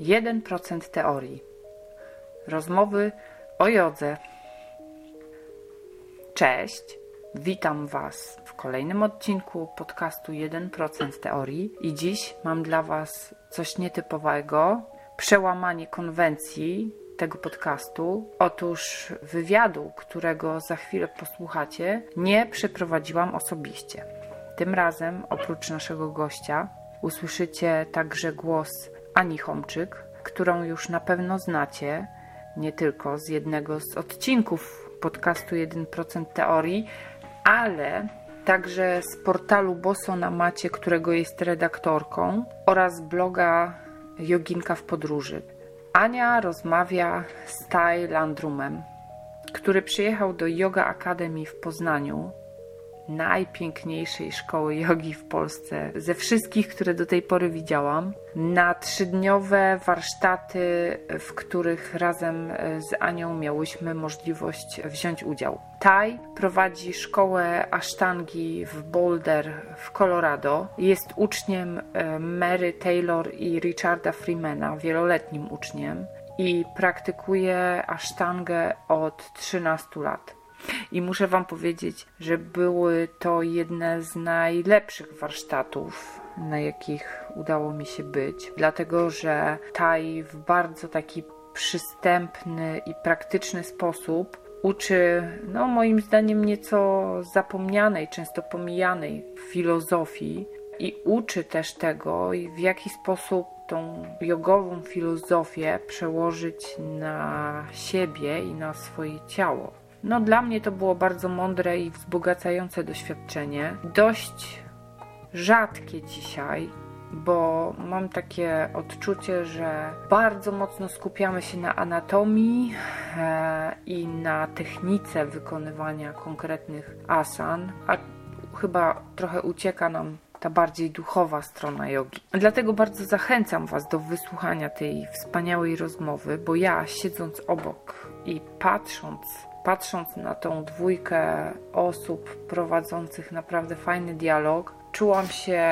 1% teorii. Rozmowy o jodze. Cześć, witam Was w kolejnym odcinku podcastu 1% teorii i dziś mam dla Was coś nietypowego, przełamanie konwencji tego podcastu. Otóż wywiadu, którego za chwilę posłuchacie, nie przeprowadziłam osobiście. Tym razem, oprócz naszego gościa, usłyszycie także głos Ani Homczyk, którą już na pewno znacie, nie tylko z jednego z odcinków podcastu 1% Teorii, ale także z portalu Boso na Macie, którego jest redaktorką, oraz bloga Joginka w podróży. Ania rozmawia z Tai Landrumem, który przyjechał do Yoga Academy w Poznaniu najpiękniejszej szkoły jogi w Polsce, ze wszystkich, które do tej pory widziałam, na trzydniowe warsztaty, w których razem z Anią miałyśmy możliwość wziąć udział. Tai prowadzi szkołę asztangi w Boulder w Colorado. Jest uczniem e, Mary Taylor i Richarda Freemana, wieloletnim uczniem i praktykuje asztangę od 13 lat. I muszę Wam powiedzieć, że były to jedne z najlepszych warsztatów, na jakich udało mi się być, dlatego że Tai w bardzo taki przystępny i praktyczny sposób uczy, no moim zdaniem, nieco zapomnianej, często pomijanej filozofii i uczy też tego, w jaki sposób tą jogową filozofię przełożyć na siebie i na swoje ciało. No, dla mnie to było bardzo mądre i wzbogacające doświadczenie. Dość rzadkie dzisiaj, bo mam takie odczucie, że bardzo mocno skupiamy się na anatomii e, i na technice wykonywania konkretnych asan, a chyba trochę ucieka nam ta bardziej duchowa strona jogi. Dlatego bardzo zachęcam Was do wysłuchania tej wspaniałej rozmowy, bo ja siedząc obok i patrząc patrząc na tą dwójkę osób prowadzących naprawdę fajny dialog, czułam się,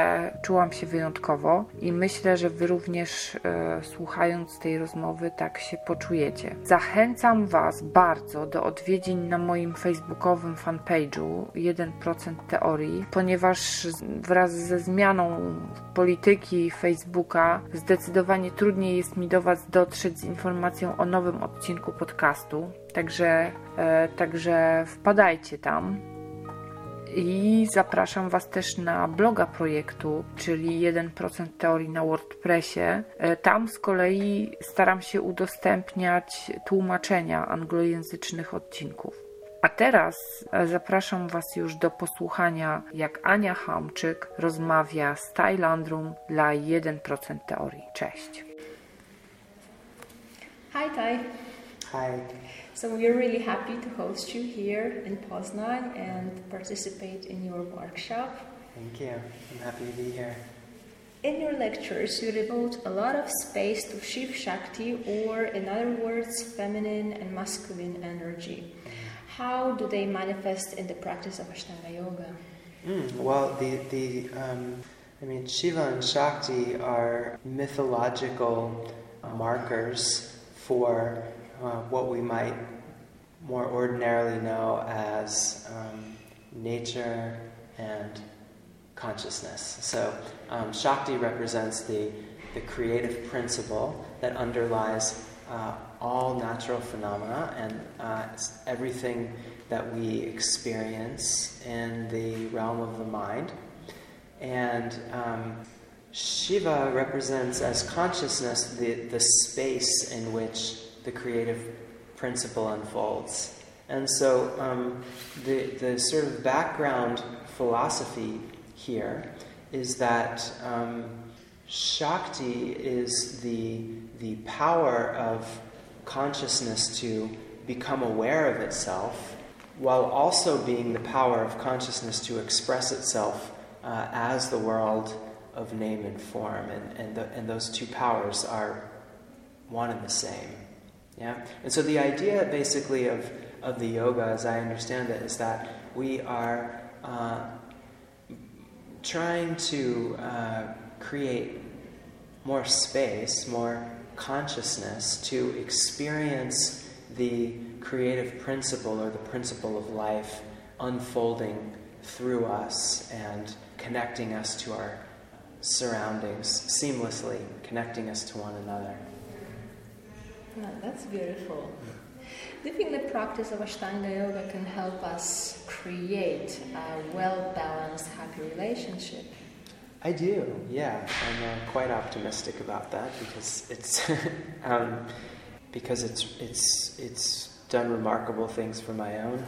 czułam się wyjątkowo i myślę, że Wy również e, słuchając tej rozmowy tak się poczujecie. Zachęcam Was bardzo do odwiedzin na moim facebookowym fanpage'u 1% teorii, ponieważ wraz ze zmianą polityki Facebooka zdecydowanie trudniej jest mi do Was dotrzeć z informacją o nowym odcinku podcastu. Także, e, także wpadajcie tam. I zapraszam Was też na bloga projektu, czyli 1% teorii na WordPressie. E, tam z kolei staram się udostępniać tłumaczenia anglojęzycznych odcinków. A teraz e, zapraszam Was już do posłuchania, jak Ania Hamczyk rozmawia z Thailandrum dla 1% teorii. Cześć. Hi, Tai. Hi. So we're really happy to host you here in Poznan and participate in your workshop. Thank you. I'm happy to be here. In your lectures, you devote a lot of space to Shiv Shakti, or in other words, feminine and masculine energy. How do they manifest in the practice of Ashtanga Yoga? Mm, well, the, the um, I mean, Shiva and Shakti are mythological markers for uh, what we might more ordinarily know as um, nature and consciousness. So, um, Shakti represents the, the creative principle that underlies uh, all natural phenomena and uh, everything that we experience in the realm of the mind. And um, Shiva represents as consciousness the, the space in which the creative principle unfolds. And so um, the, the sort of background philosophy here is that um, Shakti is the, the power of consciousness to become aware of itself, while also being the power of consciousness to express itself uh, as the world of name and form. And, and, the, and those two powers are one and the same. Yeah? And so the idea basically of, of the yoga, as I understand it, is that we are uh, trying to uh, create more space, more consciousness to experience the creative principle or the principle of life unfolding through us and connecting us to our surroundings seamlessly, connecting us to one another. That's beautiful. Do you think the practice of Ashtanga Yoga can help us create a well balanced, happy relationship? I do, yeah. I'm uh, quite optimistic about that because it's um, because it's it's it's done remarkable things for my own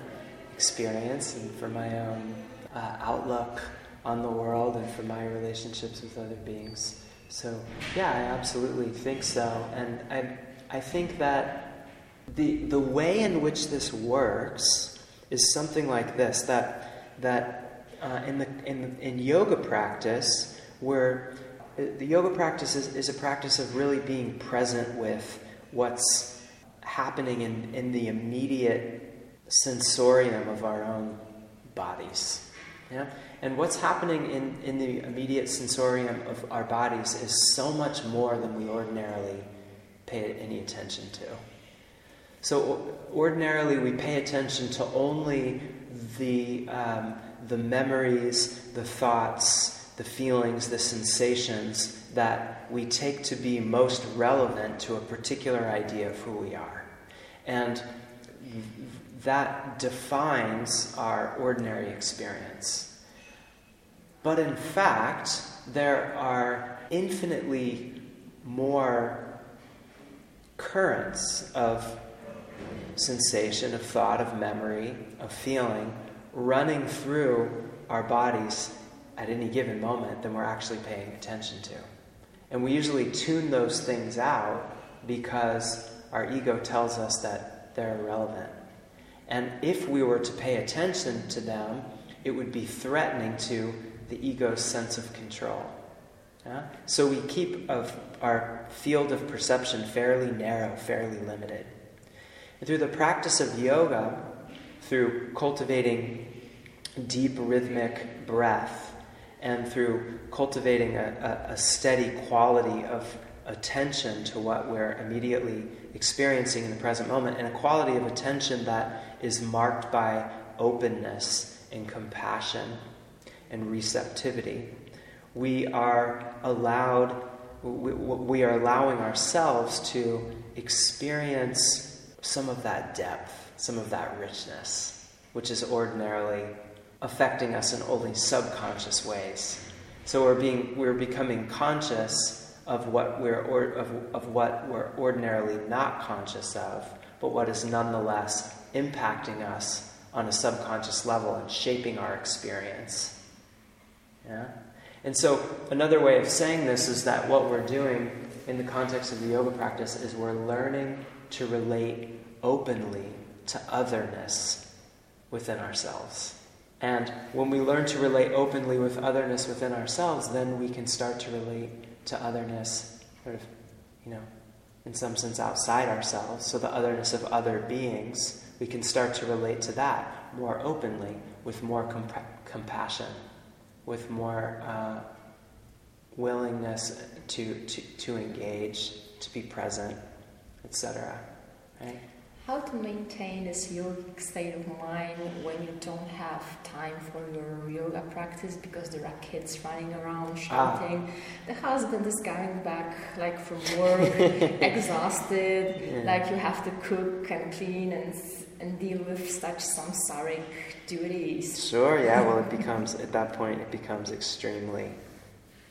experience and for my own uh, outlook on the world and for my relationships with other beings. So yeah, I absolutely think so, and I I think that the the way in which this works is something like this that that uh, in the in in yoga practice where uh, the yoga practice is, is a practice of really being present with what's happening in, in the immediate sensorium of our own bodies. Yeah? And what's happening in, in the immediate sensorium of our bodies is so much more than we ordinarily pay any attention to. So, ordinarily, we pay attention to only the, um, the memories, the thoughts, the feelings, the sensations that we take to be most relevant to a particular idea of who we are. And that defines our ordinary experience. But in fact, there are infinitely more currents of sensation, of thought, of memory, of feeling running through our bodies at any given moment than we're actually paying attention to. And we usually tune those things out because our ego tells us that they're irrelevant. And if we were to pay attention to them, it would be threatening to the ego's sense of control. Yeah? So we keep of our field of perception fairly narrow, fairly limited. And through the practice of yoga, through cultivating deep rhythmic breath, and through cultivating a, a, a steady quality of attention to what we're immediately experiencing in the present moment, and a quality of attention that is marked by openness and compassion and receptivity. We are allowed, we, we are allowing ourselves to experience some of that depth, some of that richness, which is ordinarily affecting us in only subconscious ways. So we're being we're becoming conscious of what we're or, of, of what we're ordinarily not conscious of, but what is nonetheless impacting us on a subconscious level and shaping our experience. Yeah? And so another way of saying this is that what we're doing in the context of the yoga practice is we're learning to relate openly to otherness within ourselves. And when we learn to relate openly with otherness within ourselves, then we can start to relate to otherness, sort of, you know, in some sense outside ourselves. So the otherness of other beings, we can start to relate to that more openly, with more comp- compassion, with more uh, willingness to, to, to engage, to be present, etc. Right? how to maintain this yogic state of mind when you don't have time for your yoga practice because there are kids running around ah. shouting. Ah. The husband is coming back like from work, exhausted, yeah. like you have to cook and clean and and deal with such samsaric duties. Sure, yeah. Well, it becomes at that point it becomes extremely,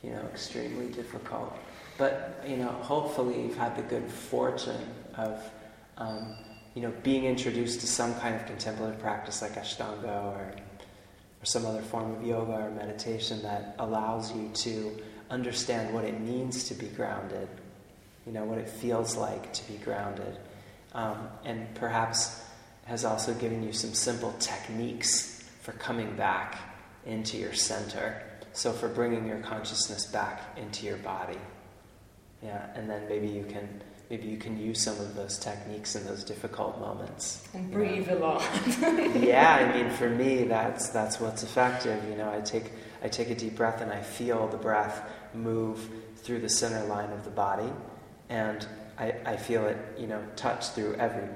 you know, extremely difficult. But you know, hopefully you've had the good fortune of. Um, you know, being introduced to some kind of contemplative practice like Ashtanga or, or some other form of yoga or meditation that allows you to understand what it means to be grounded, you know, what it feels like to be grounded, um, and perhaps has also given you some simple techniques for coming back into your center. So, for bringing your consciousness back into your body. Yeah, and then maybe you can maybe you can use some of those techniques in those difficult moments. And breathe know. a lot. yeah, I mean, for me, that's that's what's effective. You know, I take I take a deep breath and I feel the breath move through the center line of the body, and I, I feel it, you know, touch through every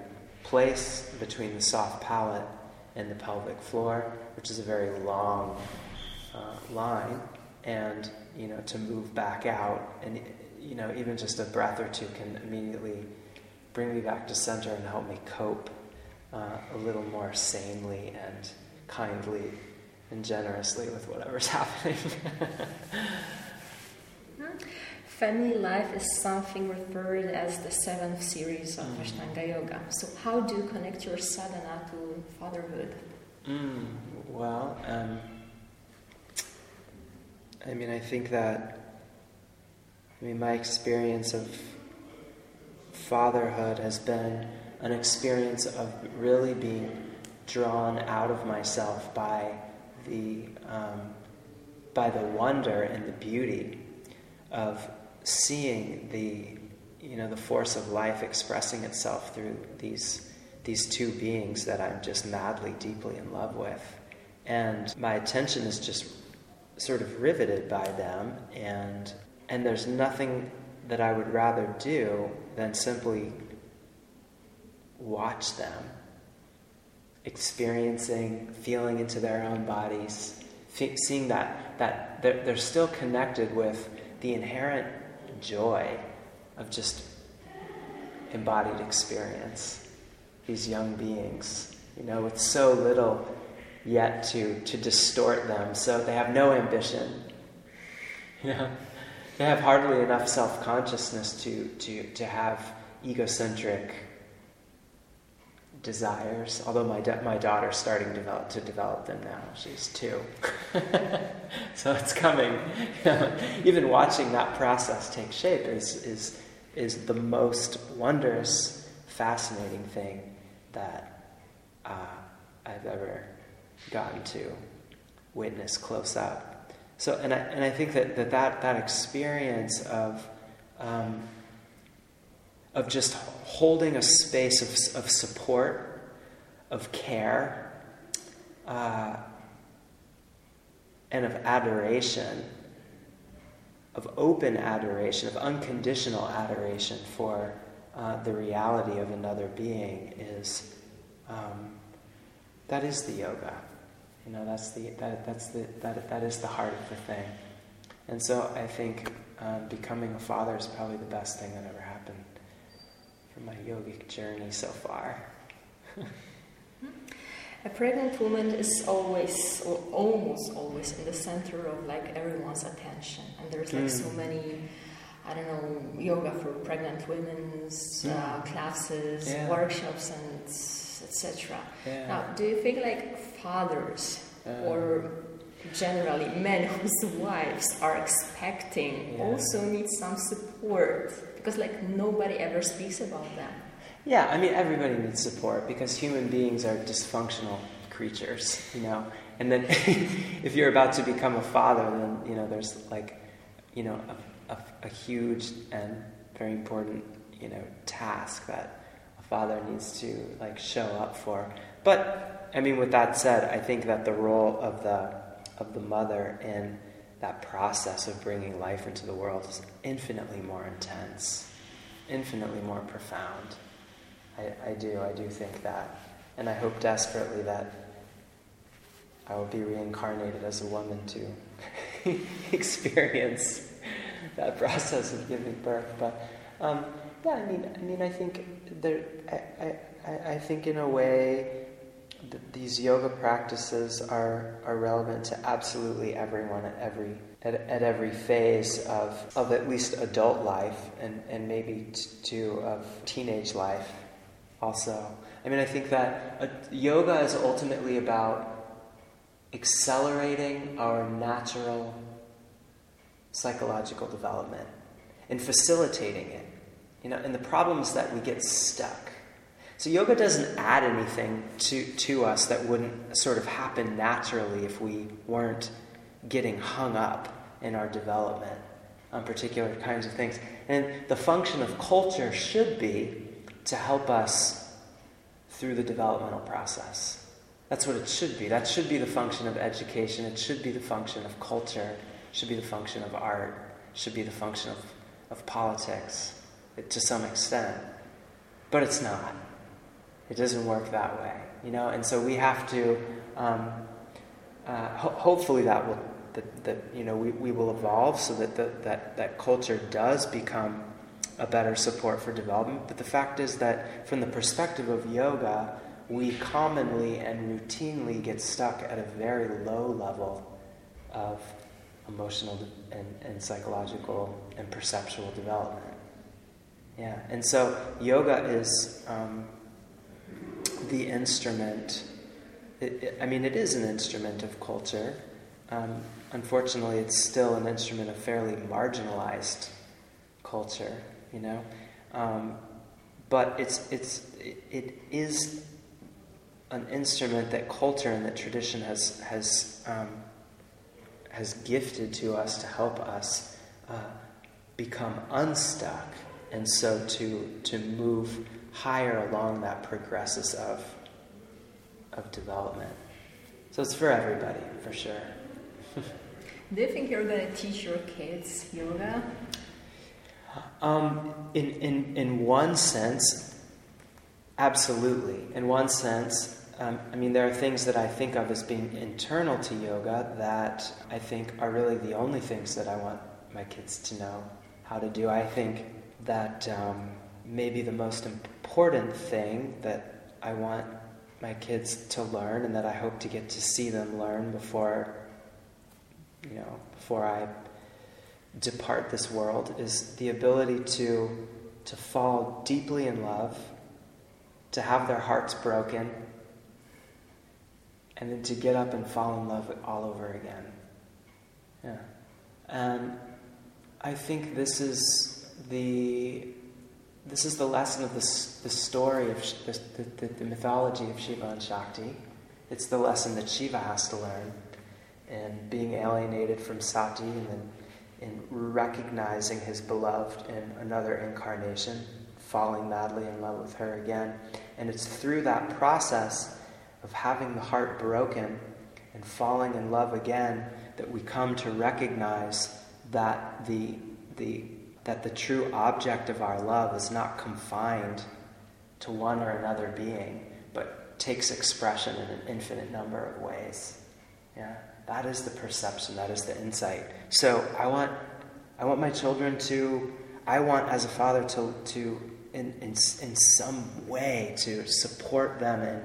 place between the soft palate and the pelvic floor, which is a very long uh, line, and you know, to move back out, and you know, even just a breath or two can immediately bring me back to center and help me cope uh, a little more sanely and kindly and generously with whatever's happening. Family life is something referred as the seventh series of mm. Ashtanga Yoga. So, how do you connect your sadhana to fatherhood? Mm, well, um, I mean, I think that, I mean, my experience of fatherhood has been an experience of really being drawn out of myself by the, um, by the wonder and the beauty of seeing the you know the force of life expressing itself through these these two beings that I'm just madly deeply in love with. And my attention is just sort of riveted by them. And and there's nothing that I would rather do than simply watch them experiencing feeling into their own bodies seeing that that they're, they're still connected with the inherent joy of just embodied experience. These young beings, you know, with so little yet to, to distort them, so they have no ambition. You know, they have hardly enough self consciousness to, to, to have egocentric desires. Although my da- my daughter's starting develop, to develop them now. She's two, so it's coming. Even watching that process take shape is is is the most wondrous, fascinating thing that uh, I've ever gotten to witness close up. So, and I and I think that that that, that experience of um, of just holding a space of, of support, of care, uh, and of adoration, of open adoration, of unconditional adoration for uh, the reality of another being is um, that is the yoga. You know, that's the that, that's the that, that is the heart of the thing. And so I think um, becoming a father is probably the best thing that ever my yogic journey so far. A pregnant woman is always, or almost always, in the center of like everyone's attention, and there's like mm. so many, I don't know, yoga for pregnant women's uh, mm. uh, classes, yeah. workshops, and etc. Yeah. Now, do you think like fathers uh. or generally men whose wives are expecting yeah. also need some support because like nobody ever speaks about them. Yeah, I mean everybody needs support because human beings are dysfunctional creatures, you know. And then if you're about to become a father, then you know there's like, you know, a, a, a huge and very important, you know, task that a father needs to like show up for. But I mean, with that said, I think that the role of the of the mother in that process of bringing life into the world is infinitely more intense, infinitely more profound. I, I do, I do think that. And I hope desperately that I will be reincarnated as a woman to experience that process of giving birth. But um, yeah, I mean, I mean, I think there, I, I, I think in a way these yoga practices are, are relevant to absolutely everyone at every at, at every phase of, of at least adult life and, and maybe to of teenage life also. I mean, I think that uh, yoga is ultimately about accelerating our natural psychological development and facilitating it. You know, and the problem is that we get stuck so yoga doesn't add anything to, to us that wouldn't sort of happen naturally if we weren't getting hung up in our development on particular kinds of things. And the function of culture should be to help us through the developmental process. That's what it should be. That should be the function of education. It should be the function of culture. It should be the function of art. It should be the function of, of politics. to some extent, but it's not. It doesn't work that way, you know. And so we have to. Um, uh, ho- hopefully, that will that, that you know we, we will evolve so that the, that that culture does become a better support for development. But the fact is that from the perspective of yoga, we commonly and routinely get stuck at a very low level of emotional and, and psychological and perceptual development. Yeah, and so yoga is um, the instrument. It, it, I mean, it is an instrument of culture. Um, unfortunately, it's still an instrument of fairly marginalized culture. You know, um, but it's it's it is an instrument that culture and that tradition has has um, has gifted to us to help us uh, become unstuck, and so to to move higher along that progresses of of development. So it's for everybody, for sure. Do you think you're going to teach your kids yoga? Um, in, in, in one sense, absolutely. In one sense, um, I mean, there are things that I think of as being internal to yoga that I think are really the only things that I want my kids to know how to do. I think that um, maybe the most important thing that I want my kids to learn and that I hope to get to see them learn before, you know, before I depart this world is the ability to, to fall deeply in love, to have their hearts broken, and then to get up and fall in love all over again. Yeah. And I think this is the this is the lesson of the, the story of the, the, the mythology of Shiva and Shakti. It's the lesson that Shiva has to learn and being alienated from Sati and then in recognizing his beloved in another incarnation, falling madly in love with her again. And it's through that process of having the heart broken and falling in love again that we come to recognize that the, the, that the true object of our love is not confined to one or another being, but takes expression in an infinite number of ways. Yeah. That is the perception, that is the insight. So I want, I want my children to, I want as a father to, to in, in, in some way to support them and,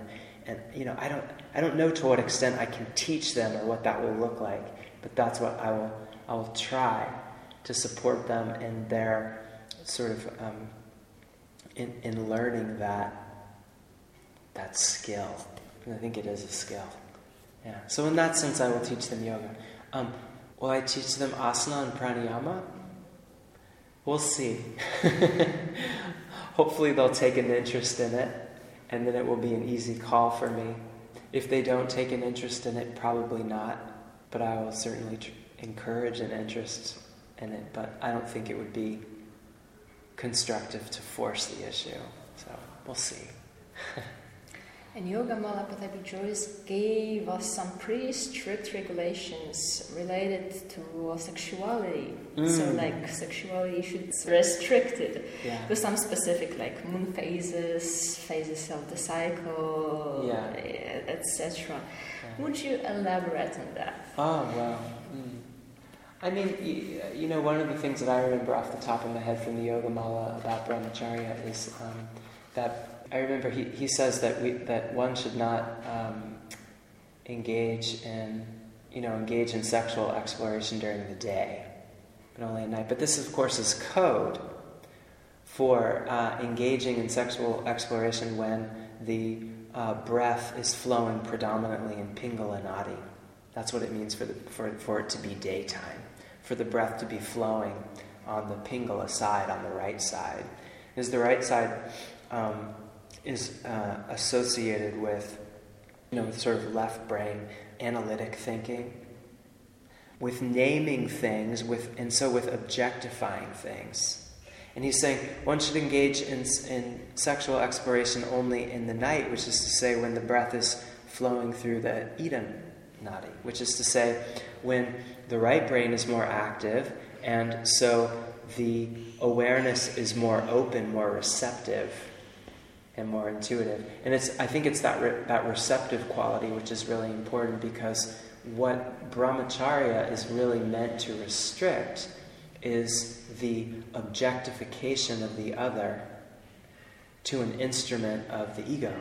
and you know, I don't, I don't know to what extent I can teach them or what that will look like, but that's what I will, I will try to support them in their sort of, um, in, in learning that, that skill. And I think it is a skill. Yeah. So in that sense, I will teach them yoga. Um, will I teach them asana and pranayama? We'll see. Hopefully, they'll take an interest in it, and then it will be an easy call for me. If they don't take an interest in it, probably not. But I will certainly tr- encourage an interest in it. But I don't think it would be constructive to force the issue. So we'll see. And Yoga Mala Pattabhi Jois gave us some pretty strict regulations related to sexuality. Mm. So, like, sexuality should be restricted yeah. to some specific, like, moon phases, phases of the cycle, yeah. etc. Yeah. Would you elaborate on that? Oh, wow. Mm. I mean, you know, one of the things that I remember off the top of my head from the Yoga Mala about brahmacharya is um, that I remember he, he says that we that one should not um, engage in you know engage in sexual exploration during the day, but only at night. But this, of course, is code for uh, engaging in sexual exploration when the uh, breath is flowing predominantly in Pingala Nadi. That's what it means for, the, for, for it to be daytime, for the breath to be flowing on the Pingala side, on the right side. Is the right side um, is uh, associated with, you know, with sort of left brain analytic thinking, with naming things, with and so with objectifying things. And he's saying one should engage in, in sexual exploration only in the night, which is to say when the breath is flowing through the Ida nadi, which is to say when the right brain is more active, and so the awareness is more open, more receptive, and more intuitive. And it's, I think it's that, re- that receptive quality which is really important because what brahmacharya is really meant to restrict is the objectification of the other to an instrument of the ego,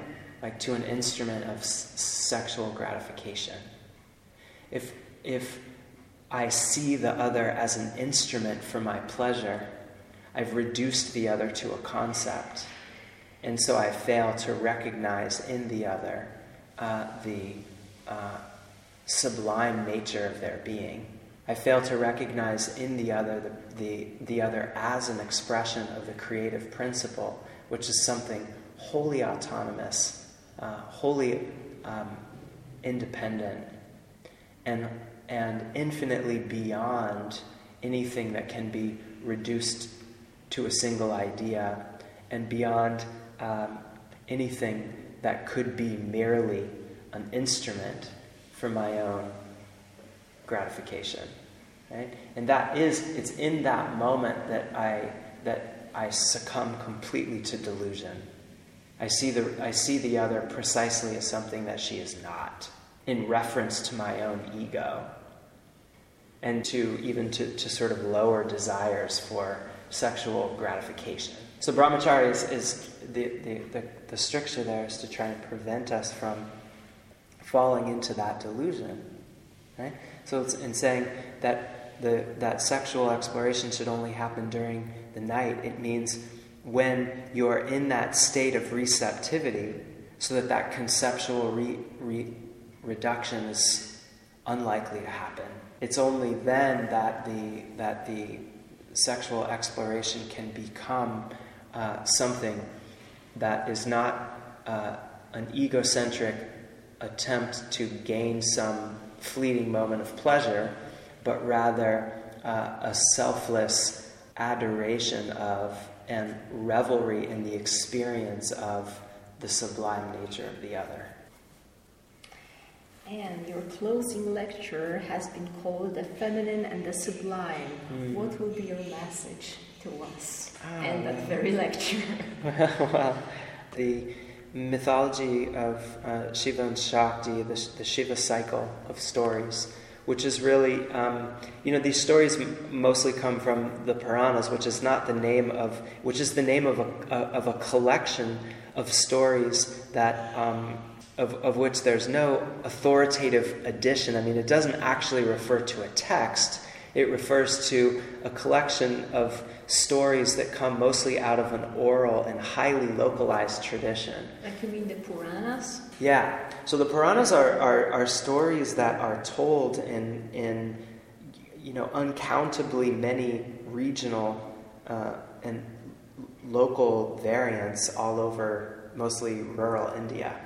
like to an instrument of s- sexual gratification. If, if I see the other as an instrument for my pleasure, I've reduced the other to a concept. And so I fail to recognize in the other uh, the uh, sublime nature of their being. I fail to recognize in the other the, the, the other as an expression of the creative principle, which is something wholly autonomous, uh, wholly um, independent, and, and infinitely beyond anything that can be reduced to a single idea, and beyond um, anything that could be merely an instrument for my own gratification. Right? And that is, it's in that moment that I, that I succumb completely to delusion. I see, the, I see the other precisely as something that she is not, in reference to my own ego, and to even to, to sort of lower desires for sexual gratification. So brahmacharya is, is the, the, the, the stricture there is to try and prevent us from falling into that delusion. Right? So it's in saying that the, that sexual exploration should only happen during the night, it means when you're in that state of receptivity, so that that conceptual re, re, reduction is unlikely to happen. It's only then that the, that the sexual exploration can become uh, something that is not uh, an egocentric attempt to gain some fleeting moment of pleasure, but rather uh, a selfless adoration of and revelry in the experience of the sublime nature of the other. And your closing lecture has been called The Feminine and the Sublime. Mm. What will be your message to us oh. and that very lecture? well, the mythology of uh, Shiva and Shakti, the, the, Shiva cycle of stories, which is really, um, you know, these stories mostly come from the Puranas, which is not the name of, which is the name of a, a of a collection of stories that. Um, of, of which there's no authoritative addition. I mean, it doesn't actually refer to a text, it refers to a collection of stories that come mostly out of an oral and highly localized tradition. Like you mean the Puranas? Yeah. So the Puranas are, are, are stories that are told in, in you know, uncountably many regional uh, and local variants all over mostly rural India.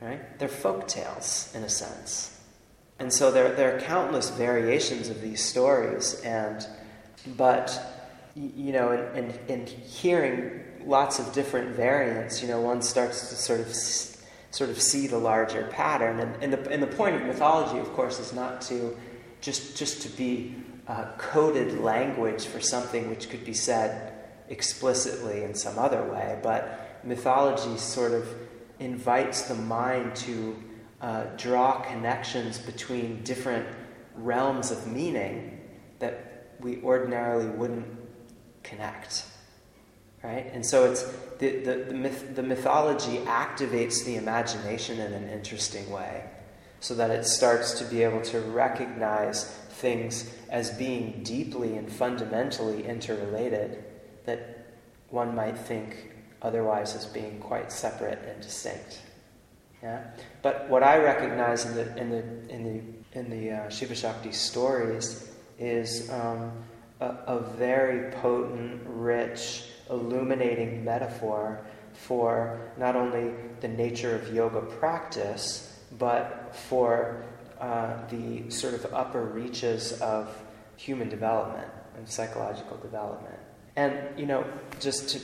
Right? They're folk tales in a sense. And so there, there are countless variations of these stories, and but you know, in, in, in hearing lots of different variants, you know, one starts to sort of sort of see the larger pattern. And, and, the, and the point of mythology, of course, is not to just just to be uh, coded language for something which could be said explicitly in some other way, but mythology sort of invites the mind to uh, draw connections between different realms of meaning that we ordinarily wouldn't connect. Right? And so it's the, the, the, myth, the mythology activates the imagination in an interesting way so that it starts to be able to recognize things as being deeply and fundamentally interrelated that one might think otherwise as being quite separate and distinct. Yeah? But what I recognize in the, in the, in the, in the uh, Shiva Shakti stories is um, a, a very potent, rich, illuminating metaphor for not only the nature of yoga practice, but for uh, the sort of upper reaches of human development and psychological development. And, you know, just to,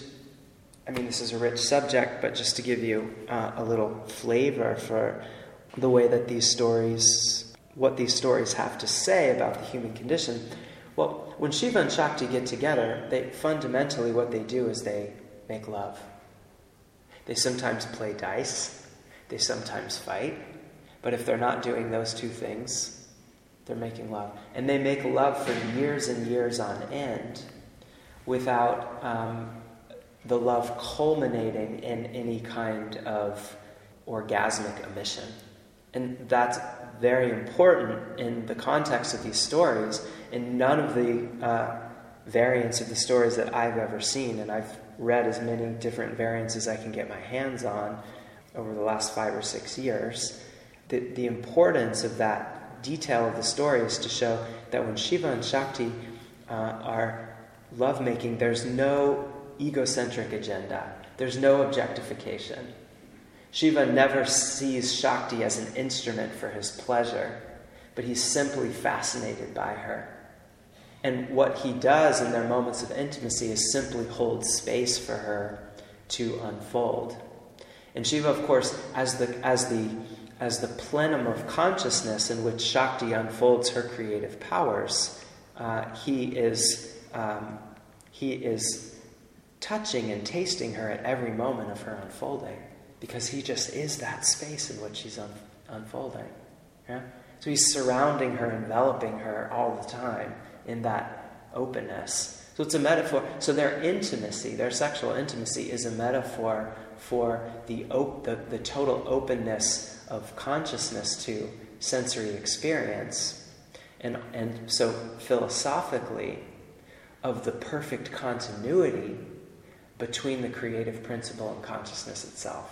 I mean, this is a rich subject, but just to give you uh, a little flavor for the way that these stories, what these stories have to say about the human condition, well, when Shiva and Shakti get together, they fundamentally what they do is they make love. They sometimes play dice, they sometimes fight, but if they're not doing those two things, they're making love. And they make love for years and years on end without um, the love culminating in any kind of orgasmic emission. And that's very important in the context of these stories. In none of the uh, variants of the stories that I've ever seen, and I've read as many different variants as I can get my hands on over the last five or six years, the, the importance of that detail of the story is to show that when Shiva and Shakti uh, are lovemaking, there's no egocentric agenda, there's no objectification. Shiva never sees Shakti as an instrument for his pleasure, but he's simply fascinated by her. And what he does in their moments of intimacy is simply hold space for her to unfold. And Shiva, of course, as the, as the, as the plenum of consciousness in which Shakti unfolds her creative powers, uh, he, is, um, he is touching and tasting her at every moment of her unfolding because he just is that space in which she's un- unfolding. Yeah? So he's surrounding her, enveloping her all the time in that openness. So it's a metaphor. So their intimacy, their sexual intimacy, is a metaphor for the, op- the, the total openness of consciousness to sensory experience. And, and so philosophically, of the perfect continuity between the creative principle and consciousness itself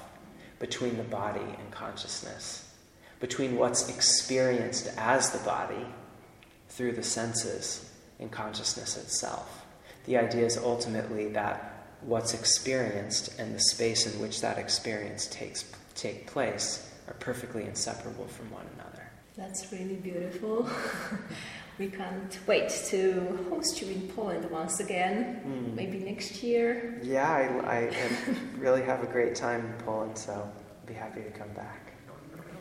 between the body and consciousness, between what's experienced as the body through the senses and consciousness itself. The idea is ultimately that what's experienced and the space in which that experience takes take place are perfectly inseparable from one another. That's really beautiful. we can't wait to host you in Poland once again, mm. maybe next year. Yeah, I, I really have a great time in Poland, so I'll be happy to come back.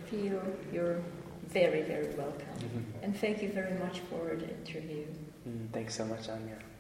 Feel you're very, very welcome. Mm-hmm. And thank you very much for the interview. Mm, thanks so much, Anya.